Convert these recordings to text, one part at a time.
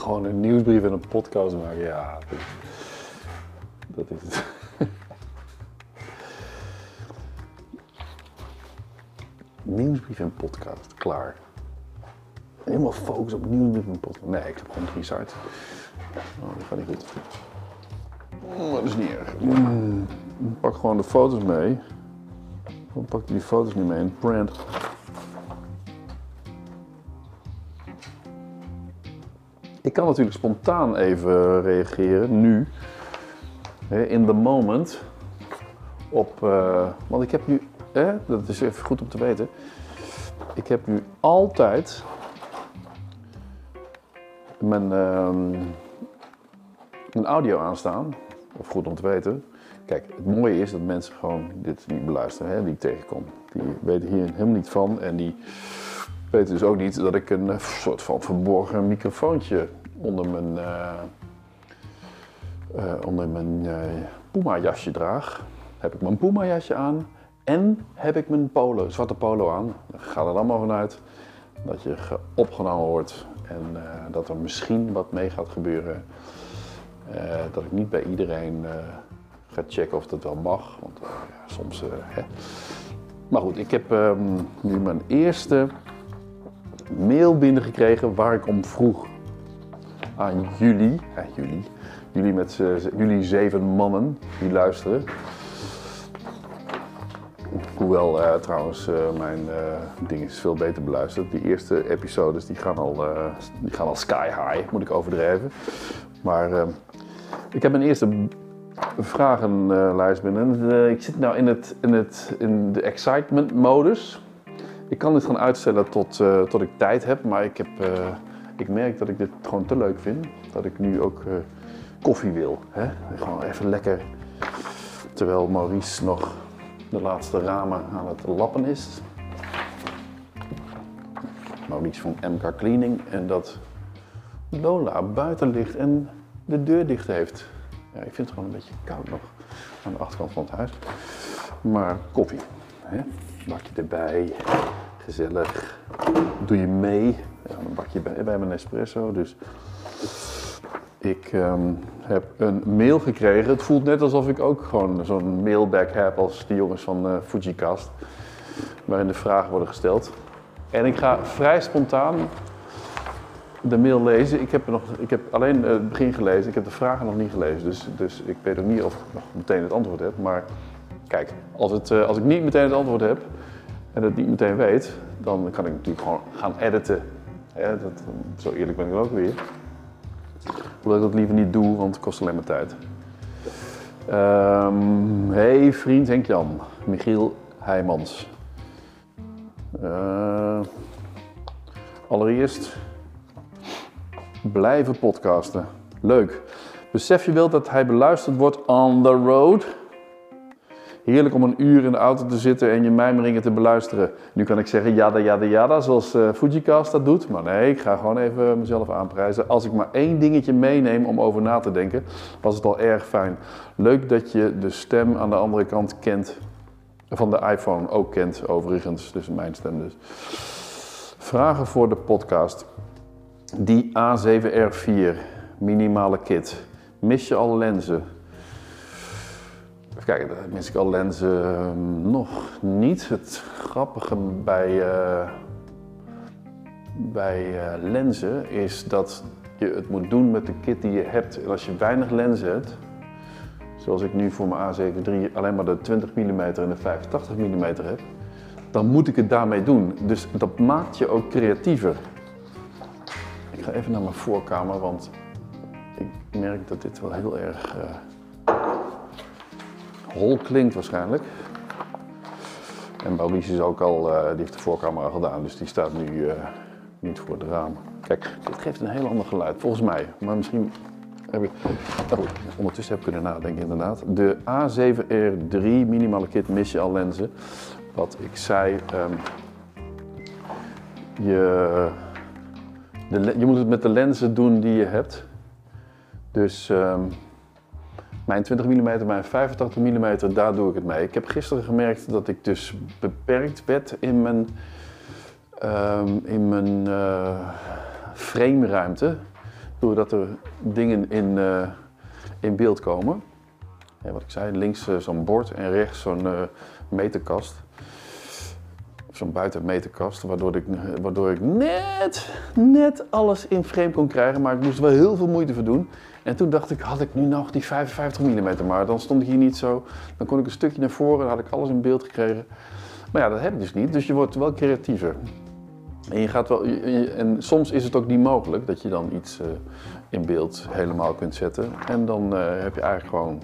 Gewoon een nieuwsbrief en een podcast maken, ja. Dat, is het. nieuwsbrief en podcast, klaar. Helemaal focus op nieuwsbrief en podcast. Nee, ik heb gewoon drie sites. Oh, dat gaat niet goed. Oh, dat is niet erg. Mm, Pak gewoon de foto's mee. Dan pak je die foto's niet mee in print. Ik kan natuurlijk spontaan even reageren, nu, in the moment, op, eh, want ik heb nu, dat is even goed om te weten, ik heb nu altijd mijn, mijn audio aanstaan, of goed om te weten. Kijk, het mooie is dat mensen gewoon dit niet beluisteren, hè, die ik tegenkom. Die weten hier helemaal niet van en die weten dus ook niet dat ik een eh, soort van verborgen microfoontje onder mijn, eh, eh, onder mijn eh, Puma jasje draag. Heb ik mijn Puma jasje aan en heb ik mijn polo, zwarte polo aan. Dan gaat er allemaal vanuit dat je ge- opgenomen wordt en dat er misschien wat mee gaat gebeuren. Dat ik niet bij iedereen ga checken of dat wel mag, want soms... hè. Maar goed, ik heb ehm, nu mijn eerste mail binnengekregen waar ik om vroeg aan jullie, jullie, jullie met zeven mannen die luisteren. Hoewel eh, trouwens eh, mijn eh, ding is veel beter beluisterd. Die eerste episodes die gaan al, eh, die gaan al sky high, moet ik overdrijven. Maar eh, ik heb mijn eerste vragenlijst binnen. En, eh, ik zit nou in, het, in, het, in de excitement modus. Ik kan dit gaan uitstellen tot, eh, tot ik tijd heb, maar ik, heb, eh, ik merk dat ik dit gewoon te leuk vind. Dat ik nu ook eh, koffie wil. Hè? Gewoon even lekker, terwijl Maurice nog de laatste ramen aan het lappen is. Maurice van MK Cleaning en dat Lola buiten ligt en de deur dicht heeft. Ja, ik vind het gewoon een beetje koud nog aan de achterkant van het huis. Maar koffie, hè? bakje erbij, gezellig. Doe je mee. Een bakje bij, mijn espresso. Dus ik ehm, heb een mail gekregen. Het voelt net alsof ik ook gewoon zo'n mailback heb als die jongens van eh Fujicast. Waarin de vragen worden gesteld. En ik ga vrij spontaan de mail lezen. Ik heb, nog, ik heb alleen het begin gelezen. Ik heb de vragen nog niet gelezen. Dus, dus ik weet ook niet of ik nog meteen het antwoord heb. Maar kijk, als, het, eh, als ik niet meteen het antwoord heb en het niet meteen weet, dan kan ik natuurlijk gewoon gaan editen. Ja, dat, zo eerlijk ben ik ook weer. Hoewel ik dat liever niet doe, want het kost alleen maar tijd. Ehm hey vriend Henk-Jan, Michiel Heijmans. Eh, allereerst blijven podcasten. Leuk. Besef je wel dat hij beluisterd wordt on the road? Heerlijk om een uur in de auto te zitten en je mijmeringen te beluisteren. Nu kan ik zeggen jada jada jada, zoals eh Fujicast dat doet. Maar nee, ik ga gewoon even mezelf aanprijzen. Als ik maar één dingetje meeneem om over na te denken, was het al erg fijn. Leuk dat je de stem aan de andere kant kent. Van de iPhone ook kent, overigens. Dus mijn stem dus. Vragen voor de podcast. Die A7R4 minimale kit. Mis je al lenzen? Even kijken, ik al lenzen ehm, nog niet. Het grappige bij, eh, bij eh, lenzen is dat je het moet doen met de kit die je hebt. En als je weinig lenzen hebt, zoals ik nu voor mijn A7 III alleen maar de 20 mm en de 85 mm heb, dan moet ik het daarmee doen. Dus dat maakt je ook creatiever. Ik ga even naar mijn voorkamer, want ik merk dat dit wel heel erg eh, hol klinkt waarschijnlijk. En Maurice is ook al, eh, die heeft de voorkamer gedaan, dus die staat nu eh, niet voor het raam. Kijk, dit geeft een heel ander geluid, volgens mij. Maar misschien heb ik, oh, ondertussen heb ik kunnen nadenken inderdaad. De A7R3 minimale kit mis je al lenzen. Wat ik zei, ehm, je, de, je moet het met de lenzen doen die je hebt. Dus ehm, mijn 20 mm, mijn 85 mm, daar doe ik het mee. Ik heb gisteren gemerkt dat ik dus beperkt werd in mijn, ehm, in mijn eh, frameruimte. doordat er dingen in, uh, in beeld komen. Wat ik zei, links uh, zo'n bord en rechts zo'n uh, meterkast. Zo'n buitenmeterkast, waardoor ik, waardoor ik net, net alles in frame kon krijgen. Maar ik moest er wel heel veel moeite voor doen. En toen dacht ik, had ik nu nog die 55 mm maar, dan stond ik hier niet zo. Dan kon ik een stukje naar voren, dan had ik alles in beeld gekregen. Maar ja, dat heb ik dus niet, dus je wordt wel creatiever. En, je gaat wel, en soms is het ook niet mogelijk dat je dan iets uh, in beeld helemaal kunt zetten. En dan uh, heb je eigenlijk gewoon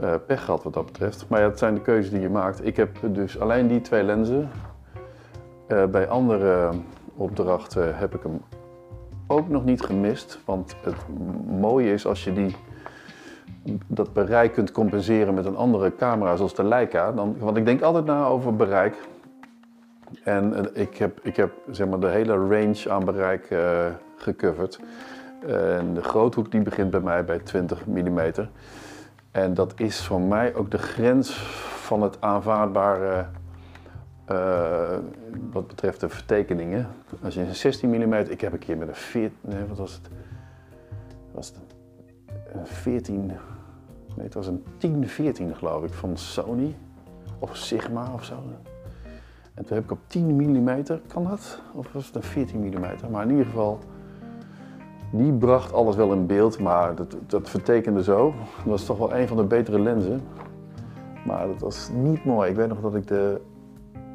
uh, pech gehad wat dat betreft. Maar ja, het zijn de keuzes die je maakt. Ik heb dus alleen die twee lenzen. bij andere opdrachten heb ik hem ook nog niet gemist. Want het mooie is als je die, dat bereik kunt compenseren met een andere camera zoals de Leica. Dan, want ik denk altijd na over bereik. En ik heb, ik heb zeg maar, de hele range aan bereik uh, gecoverd. En de groothoek die begint bij mij bij 20 mm. En dat is voor mij ook de grens van het aanvaardbare uh, wat betreft de vertekeningen. Als je een 16 mm, ik heb een keer met een 14, nee wat was het? Was het een 14, nee het was een 1014 geloof ik van Sony of Sigma of zo. En toen heb ik op 10 mm, kan dat? Of was het een 14 mm? Maar in ieder geval, die bracht alles wel in beeld, maar dat, dat vertekende zo. Dat was toch wel een van de betere lenzen. Maar dat was niet mooi. Ik weet nog dat ik de,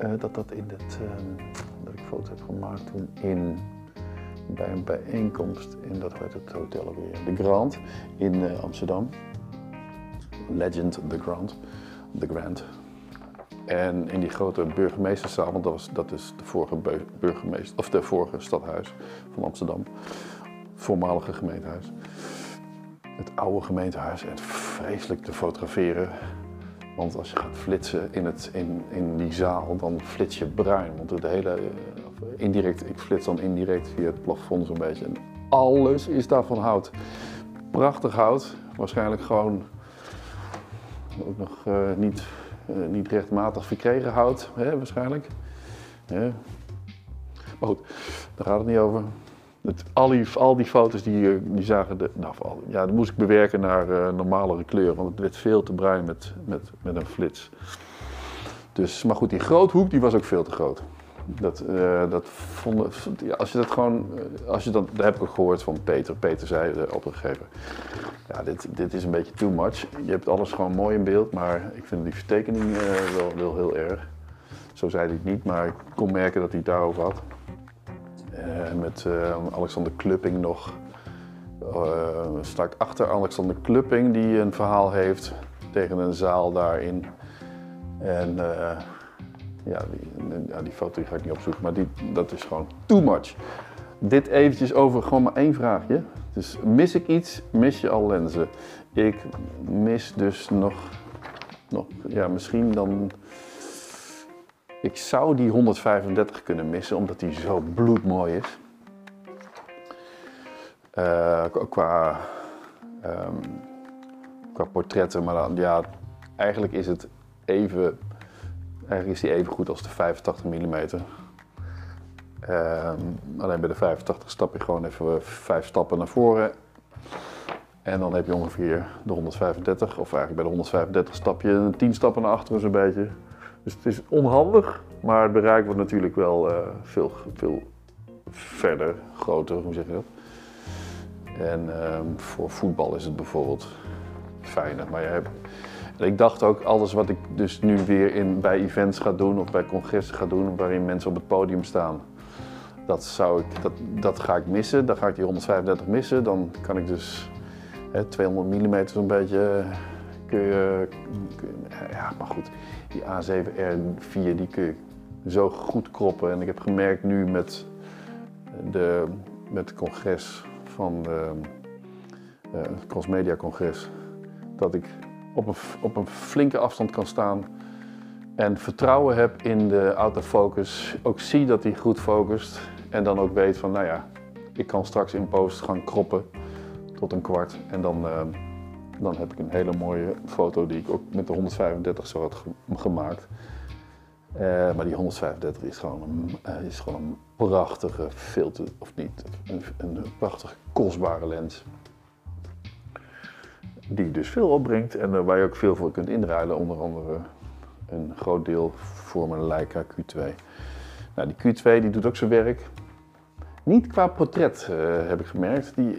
uh, dat, dat in het, uh, dat ik foto's heb gemaakt toen in, bij een bijeenkomst in, dat het hotel alweer, de Grand in uh, Amsterdam. Legend The Grand. The Grand. En in die grote burgemeesterszaal, want dat, was, dat is de vorige burgemeester, of de vorige stadhuis van Amsterdam, voormalige gemeentehuis. Het oude gemeentehuis en vreselijk te fotograferen. Want als je gaat flitsen in, het, in, in die zaal, dan flits je bruin. Want de hele, eh, indirect, ik flits dan indirect via het plafond zo'n beetje. En alles is daarvan hout. Prachtig hout, waarschijnlijk gewoon ook nog uh, niet uh, niet rechtmatig verkregen hout, hè, waarschijnlijk. Maar goed, daar gaat het niet over. Al, die, al die foto's die, eh, die zagen, de, nou, ja, dat moest ik bewerken naar uh, normalere kleur, want het werd veel te bruin met, met, met een flits. Dus, maar goed, die groothoek die was ook veel te groot. Dat, uh, dat vonden, ja, als je dat gewoon, als je dat, dat heb ik ook gehoord van Peter. Peter zei, de opdrachtgever, ja, dit, dit is een beetje too much. Je hebt alles gewoon mooi in beeld, maar ik vind die vertekening uh, wel, wel heel erg. Zo zei hij het niet, maar ik kon merken dat hij het daarover had. Uh, met uh, Alexander Klupping nog. sta ik achter Alexander Klupping, die een verhaal heeft tegen een zaal daarin. En ja, die, ja, die foto die ga ik niet opzoeken, maar die, dat is gewoon too much. Dit eventjes over gewoon maar één vraagje. Dus mis ik iets, mis je al lenzen. Ik mis dus nog, nog ja, misschien dan. Ik zou die 135 kunnen missen, omdat die zo bloedmooi is. Uh, qua, um, qua portretten, maar dan, ja, eigenlijk is het even, eigenlijk is die even goed als de 85 mm. Uh, alleen bij de 85 stap je gewoon even vijf stappen naar voren. En dan heb je ongeveer de 135, of eigenlijk bij de 135 stap je 10 stappen naar achteren zo'n beetje. Dus het is onhandig, maar het bereik wordt natuurlijk wel uh, veel, veel verder, groter, hoe zeg je dat? En uh, voor voetbal is het bijvoorbeeld fijner. Maar je hebt, ik dacht ook, alles wat ik dus nu weer in, bij events ga doen of bij congressen ga doen, waarin mensen op het podium staan, dat, zou ik, dat, dat ga ik missen. Dan ga ik die 135 missen. Dan kan ik dus hè, 200 mm zo'n beetje. Kun je, ja, maar goed, die A7R4 die kun je zo goed kroppen. En ik heb gemerkt nu met, de, met het congres van de, uh, het Crossmedia Congres dat ik op een, op een flinke afstand kan staan en vertrouwen heb in de autofocus. Ook zie dat hij goed focust en dan ook weet van, nou ja, ik kan straks in post gaan kroppen tot een kwart. En dan, uh, dan heb ik een hele mooie foto die ik ook met de 135 zo had gemaakt. Eh, maar die 135 is gewoon een, eh, is gewoon een prachtige filter, of niet, een, een prachtige kostbare lens. Die dus veel opbrengt en eh, waar je ook veel voor kunt inruilen, onder andere een groot deel voor mijn Leica Q2. Nou, die Q2 die doet ook zijn werk. Niet qua portret eh, heb ik gemerkt. Die,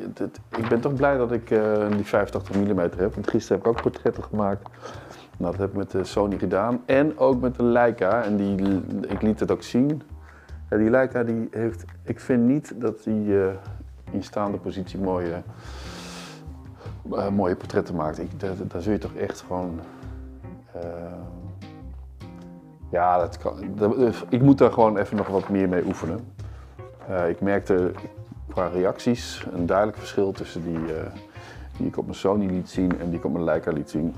ik ben toch blij dat ik eh, die 85 mm heb. Want gisteren heb ik ook portretten gemaakt. Dat heb ik met de Sony gedaan. En ook met de Leica. En die, ik liet het ook zien. Ja, die Leica die heeft... Ik vind niet dat die eh, in staande positie mooie, mooie portretten maakt. Ik, daar, zul je toch echt gewoon... ja, dat kan, ik moet daar gewoon even nog wat meer mee oefenen. Eh, ik merkte qua reacties een duidelijk verschil tussen die, eh, die ik op mijn Sony liet zien en die ik op mijn Leica liet zien.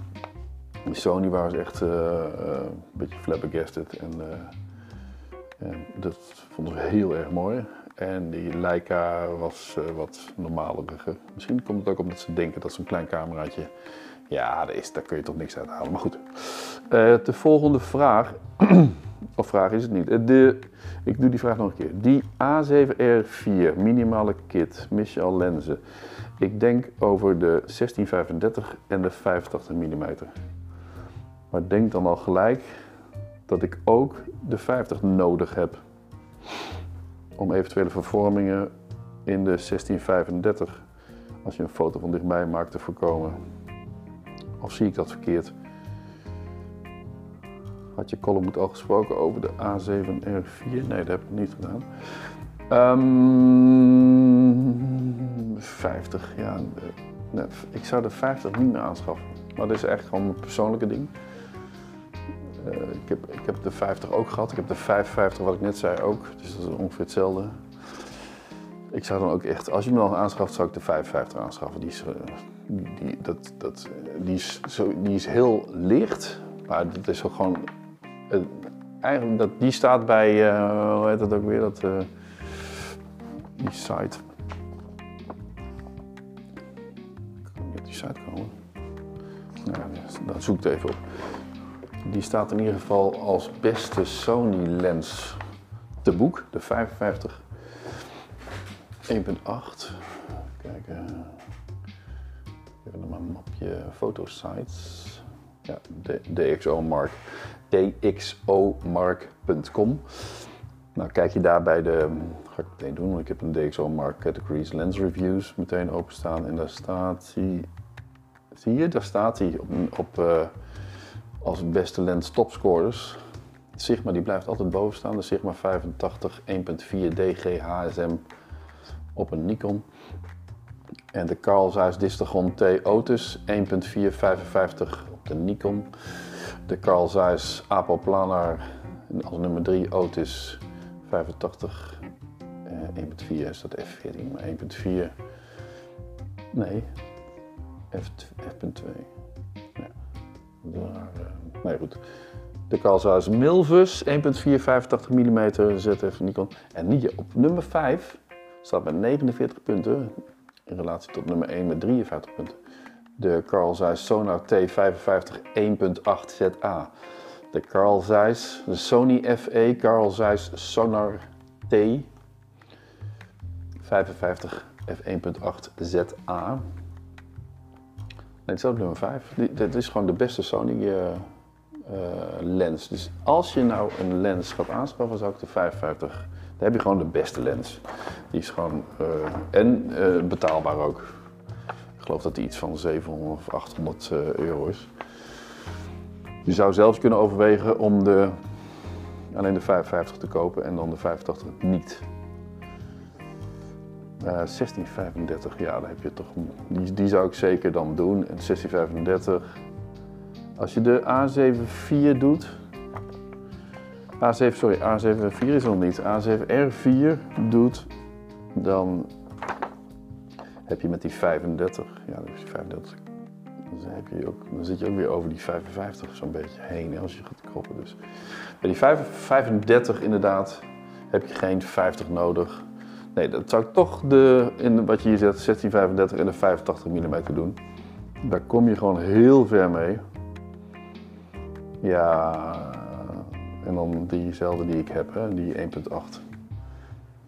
Die Sony was echt eh, een beetje flabbergasted en, en dat vonden ze heel erg mooi. En die Leica was wat normaliger. Misschien komt het ook omdat ze denken dat zo'n klein cameraatje, ja, daar, is, daar kun je toch niks uit halen. Maar goed, de volgende vraag, of vraag is het niet. Eh, De, ik doe die vraag nog een keer. Die A7R4 minimale kit, al lenzen? Ik denk over de 1635 en de 85 mm. Maar denk dan al gelijk dat ik ook de 50 nodig heb. Om eventuele vervormingen in de 1635, als je een foto van dichtbij maakt, te voorkomen. Of zie ik dat verkeerd? Had je Column al gesproken over de A7R4? Nee, dat heb ik niet gedaan. Ehm 50, ja. eh, nee, ik zou de 50 niet meer aanschaffen. Maar dat is echt gewoon mijn persoonlijke ding. Eh, ik, heb, ik heb de 50 ook gehad. Ik heb de 55, wat ik net zei, ook. Dus dat is ongeveer hetzelfde. Ik zou dan ook echt, als je me dan aanschaft, zou ik de 55 aanschaffen. Die is, eh, die, dat, dat, die, is zo, die is heel licht, maar dat is ook gewoon. Eigenlijk, dat, die staat bij, eh, hoe heet dat ook weer, dat, eh, die site. Ik kan niet op die site komen. Nou, dan zoek ik het even op. Die staat in ieder geval als beste Sony lens te boek, de 55 1.8. Kijken. Even naar mijn mapje fotosites. Ja, D- DxO Mark. DxOMark.com. Nou, kijk je daar bij de. Ga ik meteen doen, want ik heb een DxO Mark Categories Lens Reviews meteen openstaan. En daar staat hij. Zie je, daar staat hij op, op, eh, als beste lens topscorers. Sigma die blijft altijd boven staan. De Sigma 85 1.4 DG HSM op een Nikon. En de Carl Zeiss Distagon T. Otus 1.455 op de Nikon. De Carl Zeiss Apoplanar als nummer 3 Otus 85 eh, 1.4 is dat F14, maar 1.4 nee F, F.2 ja. Daar, eh, nee goed. De Carl Zeiss Milvus 1.485 mm ZF Nikon. En niet op nummer 5 staat met 49 punten in relatie tot nummer 1 met 53 punten. De Carl Zeiss Sonar T55 1.8 ZA. De Carl Zeiss, de Sony FE Carl Zeiss Sonar T 55 f1.8 ZA. Nee, het nummer 5. Dit is gewoon de beste Sony eh, eh, lens. Dus als je nou een lens gaat aanschaffen, zou ik de 55. Heb je gewoon de beste lens. Die is gewoon. eh, en eh, betaalbaar ook. Ik geloof dat die iets van 700 of 800 eh, euro is. Je zou zelfs kunnen overwegen om de, alleen de 55 te kopen en dan de 85 niet. Eh, 1635, ja, daar heb je toch. Die, die zou ik zeker dan doen. En 1635. Als je de A74 doet. A7, sorry, A74 is nog niet. A7R4 doet, dan heb je met die 35, ja, dus die 35, dan, heb je ook, dan zit je ook weer over die 55 zo'n beetje heen als je gaat kroppen. Dus bij die 35 inderdaad heb je geen 50 nodig. Nee, dat zou ik toch de, in wat je hier zet, 1635 en de 85 mm doen. Daar kom je gewoon heel ver mee. Ja, En dan diezelfde die ik heb, hè, die 1.8.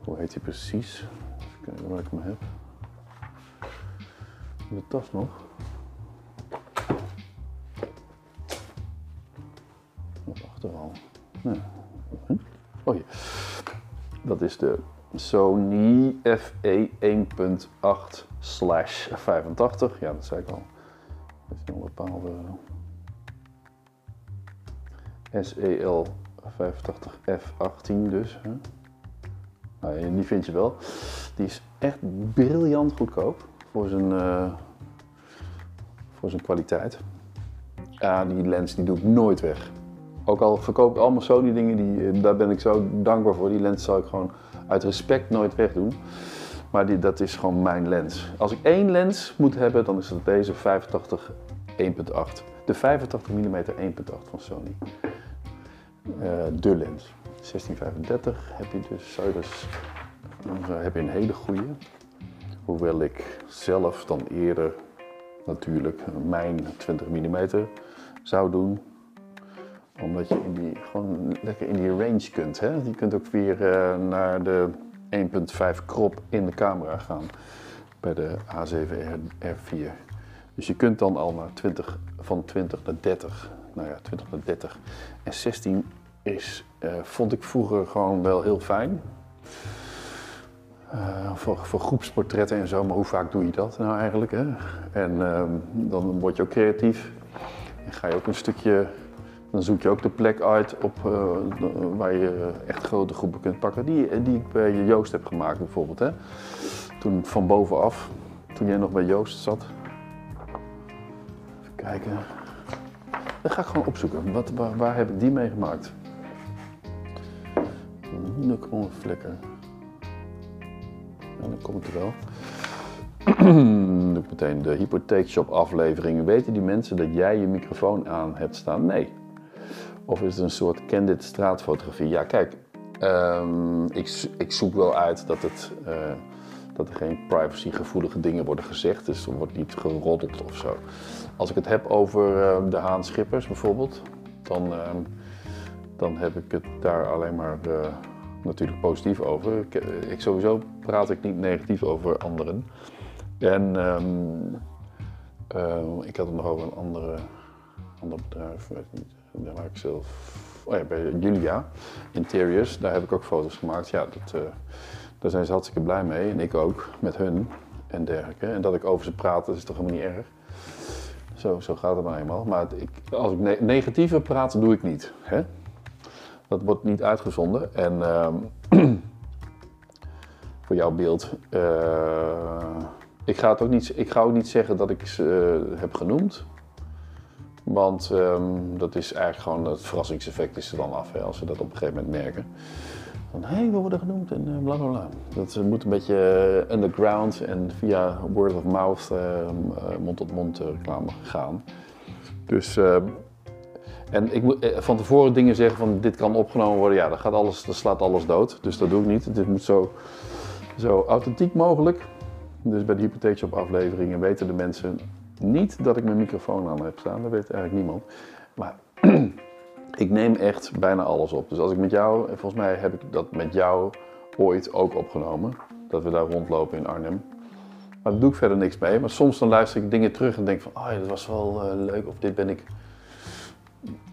Hoe heet die precies? Even kijken waar ik hem heb. De tas nog. Of achteral. Nee. Oh hier. Dat is de Sony FE 1.8 slash 85. Ja, dat zei ik al. Dat is een bepaalde SEL 85F18 dus. Hè? Nou, die vind je wel. Die is echt briljant goedkoop voor zijn, uh, voor zijn kwaliteit. Ja, die lens die doe ik nooit weg. Ook al verkoop ik allemaal Sony dingen, die, eh, daar ben ik zo dankbaar voor. Die lens zal ik gewoon uit respect nooit wegdoen. Maar die, dat is gewoon mijn lens. Als ik één lens moet hebben, dan is dat deze 85 1.8. De 85 mm 1.8 van Sony. Uh, de lens. 1635 heb je dus, dan heb je een hele goede. Hoewel ik zelf dan eerder natuurlijk mijn 20 mm zou doen. Omdat je in die, gewoon lekker in die range kunt. Hè? Je kunt ook weer uh, naar de 1.5 crop in de camera gaan bij de A7R4. Dus je kunt dan al naar 20, van 20 naar 30. Nou ja, 20 naar 30. En 16 is, uh, vond ik vroeger gewoon wel heel fijn. Uh, voor, voor, groepsportretten en zo, maar hoe vaak doe je dat nou eigenlijk? Hè? En uh, dan word je ook creatief. En ga je ook een stukje, dan zoek je ook de plek uit op, uh, waar je echt grote groepen kunt pakken. Die, die ik bij Joost heb gemaakt bijvoorbeeld. Hè? Toen van bovenaf, toen jij nog bij Joost zat. Even kijken. Dan ga ik gewoon opzoeken. Wat, waar, waar heb ik die mee gemaakt? Flikker. Ja, dan komt het er wel. Doe ik meteen de hypotheekshop aflevering. Weten die mensen dat jij je microfoon aan hebt staan? Nee. Of is het een soort candid straatfotografie? Ja, kijk, um, ik, ik, zoek wel uit dat, het, uh, dat er geen privacygevoelige dingen worden gezegd. Dus er wordt niet geroddeld of zo. Als ik het heb over uh, de Haan Schippers bijvoorbeeld, dan, uh, dan heb ik het daar alleen maar uh, natuurlijk positief over. Ik, ik, sowieso praat ik niet negatief over anderen. En um, uh, ik had het nog over een andere, ander bedrijf, weet niet, daar waar ik zelf. Oh ja, bij Julia Interiors, daar heb ik ook foto's gemaakt. Ja, dat, daar zijn ze hartstikke blij mee en ik ook met hun en dergelijke. En dat ik over ze praat, dat is toch helemaal niet erg. Zo, zo gaat het nou eenmaal. Maar ik, als ik ne negatieve praat, doe ik niet. Hè? Dat wordt niet uitgezonden. En uh, voor jouw beeld. Uh, ik, ga het ook niet, ik ga ook niet zeggen dat ik ze uh, heb genoemd. Want um, dat is eigenlijk gewoon het verrassingseffect is er dan af. Als we dat op een gegeven moment merken. Van hé, hey, we worden genoemd en uh, bla bla bla. Dat moet een beetje underground en via word of mouth, mond tot mond reclame gaan. Dus ehm, en ik moet van tevoren dingen zeggen van dit kan opgenomen worden, ja, dan, gaat alles, dan slaat alles dood. Dus dat doe ik niet. Dit moet zo, zo authentiek mogelijk. Dus bij de hypotheekshop afleveringen weten de mensen niet dat ik mijn microfoon aan heb staan. Dat weet eigenlijk niemand. Maar ik neem echt bijna alles op. Dus als ik met jou, en volgens mij heb ik dat met jou ooit ook opgenomen. Dat we daar rondlopen in Arnhem. Maar daar doe ik verder niks mee. Maar soms dan luister ik dingen terug en denk van, oh ja, dat was wel uh, leuk. Of dit ben ik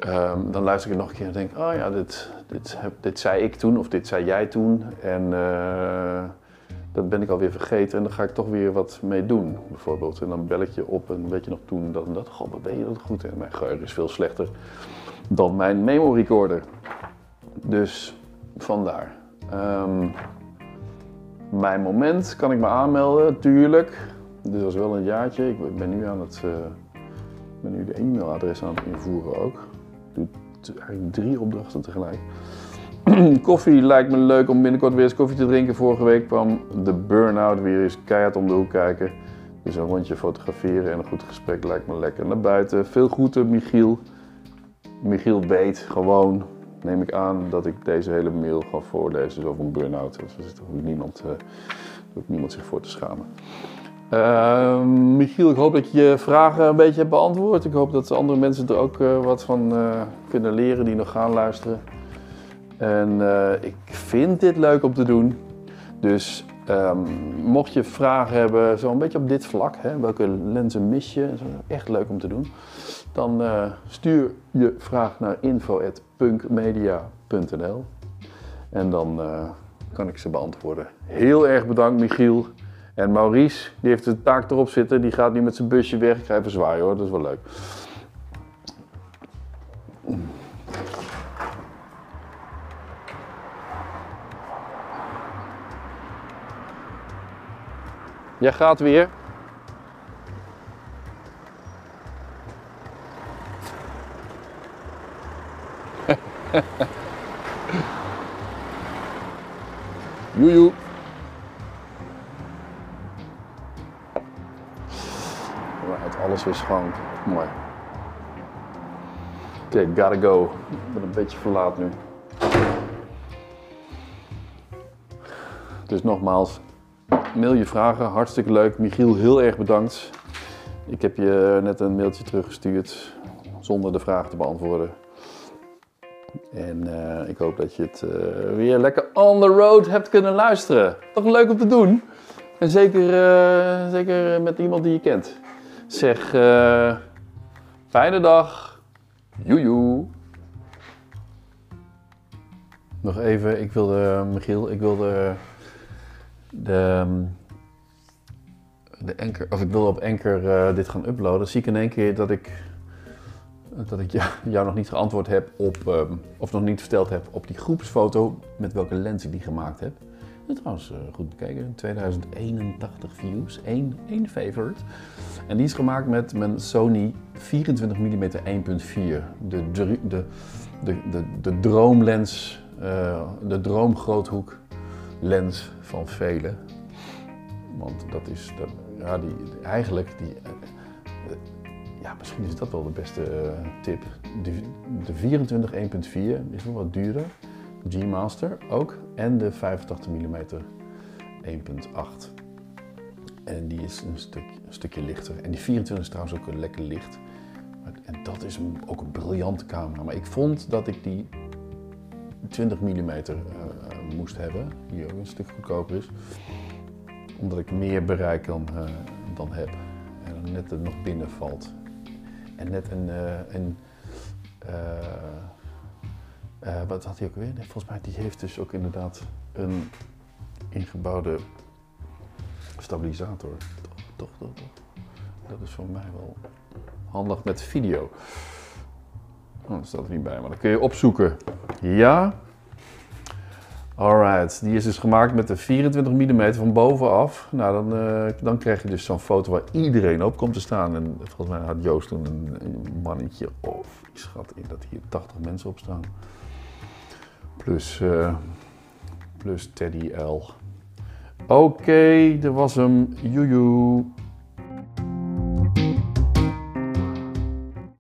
Um, dan luister ik nog een keer en denk, oh ja, dit, dit, dit zei ik toen of dit zei jij toen. En uh, dat ben ik alweer vergeten en dan ga ik toch weer wat mee doen, bijvoorbeeld. En dan bel ik je op en weet je nog toen dat en dat. God, wat ben je dat goed? En mijn geheugen is veel slechter dan mijn memo recorder. Dus vandaar. Um, mijn moment kan ik me aanmelden, tuurlijk. Dus dat is wel een jaartje. Ik ben nu aan het... Ik ben nu de e-mailadres aan het invoeren ook. Ik doe eigenlijk drie opdrachten tegelijk. koffie lijkt me leuk om binnenkort weer eens koffie te drinken. Vorige week kwam de burn-out weer eens keihard om de hoek kijken. Dus een rondje fotograferen en een goed gesprek lijkt me lekker. Naar buiten. Veel groeten, Michiel. Michiel weet gewoon, neem ik aan, dat ik deze hele mail ga voorlezen. Over een burn-out. Dus er hoeft niemand, uh, niemand zich voor te schamen. Uh, Michiel, ik hoop dat je je vragen een beetje hebt beantwoord. Ik hoop dat andere mensen er ook uh, wat van uh, kunnen leren die nog gaan luisteren. En eh, ik vind dit leuk om te doen. Dus ehm, mocht je vragen hebben, zo een beetje op dit vlak, hè, welke lenzen mis je, zo, echt leuk om te doen. Dan eh, stuur je vraag naar info.punkmedia.nl en dan eh, kan ik ze beantwoorden. Heel erg bedankt Michiel. En Maurice, die heeft de taak erop zitten, die gaat nu met zijn busje weg. Ik ga even zwaaien hoor, dat is wel leuk. Jij gaat weer. Joejoe. Right, alles is gewoon mooi. Oké, gotta go. Ik ben een beetje verlaat nu. Dus nogmaals, mail je vragen, hartstikke leuk. Michiel, heel erg bedankt. Ik heb je net een mailtje teruggestuurd zonder de vraag te beantwoorden. En eh, ik hoop dat je het eh, weer lekker on the road hebt kunnen luisteren. Toch leuk om te doen. En zeker, eh, zeker met iemand die je kent. Zeg, fijne dag. Joejoe. Nog even, ik wilde, Michiel, ik wilde de, de Anchor, of ik wilde op Anchor dit gaan uploaden. zie ik in één keer dat ik dat ik jou nog niet geantwoord heb op, ehm, of nog niet verteld heb op die groepsfoto met welke lens ik die gemaakt heb. En trouwens, uh, goed bekeken, 2081 views, één, één favorite. En die is gemaakt met mijn Sony 24 mm 1.4, de, de, de, de, de droomlens, uh, de droomgroothoek lens van velen. Want dat is, dat, ja, die, eigenlijk, die, ja, misschien is dat wel de beste uh, tip. De, de 24 1.4 is nog wat duurder. G-Master ook. En de 85 mm 1.8. En die is een, stuk, een stukje lichter. En die 24 is trouwens ook lekker licht. En dat is ook een briljante camera. Maar ik vond dat ik die 20 mm uh, moest hebben. Die ook een stuk goedkoper is. Omdat ik meer bereik dan, dan heb. En net nog binnen valt. En net een, uh, een uh, uh, wat had hij ook weer? Volgens mij die heeft dus ook inderdaad een ingebouwde stabilisator. Toch, toch, toch, toch. Dat is voor mij wel handig met video. Oh, dat staat er niet bij, maar dat kun je opzoeken. Ja, Alright, die is dus gemaakt met de 24 mm van bovenaf. Nou, dan, uh, dan krijg je dus zo'n foto waar iedereen op komt te staan. En volgens mij had Joost toen een, mannetje of ik schat in dat hier 80 mensen op staan. Plus, uh, plus Teddy L. Oké, dat was hem. Joejoe.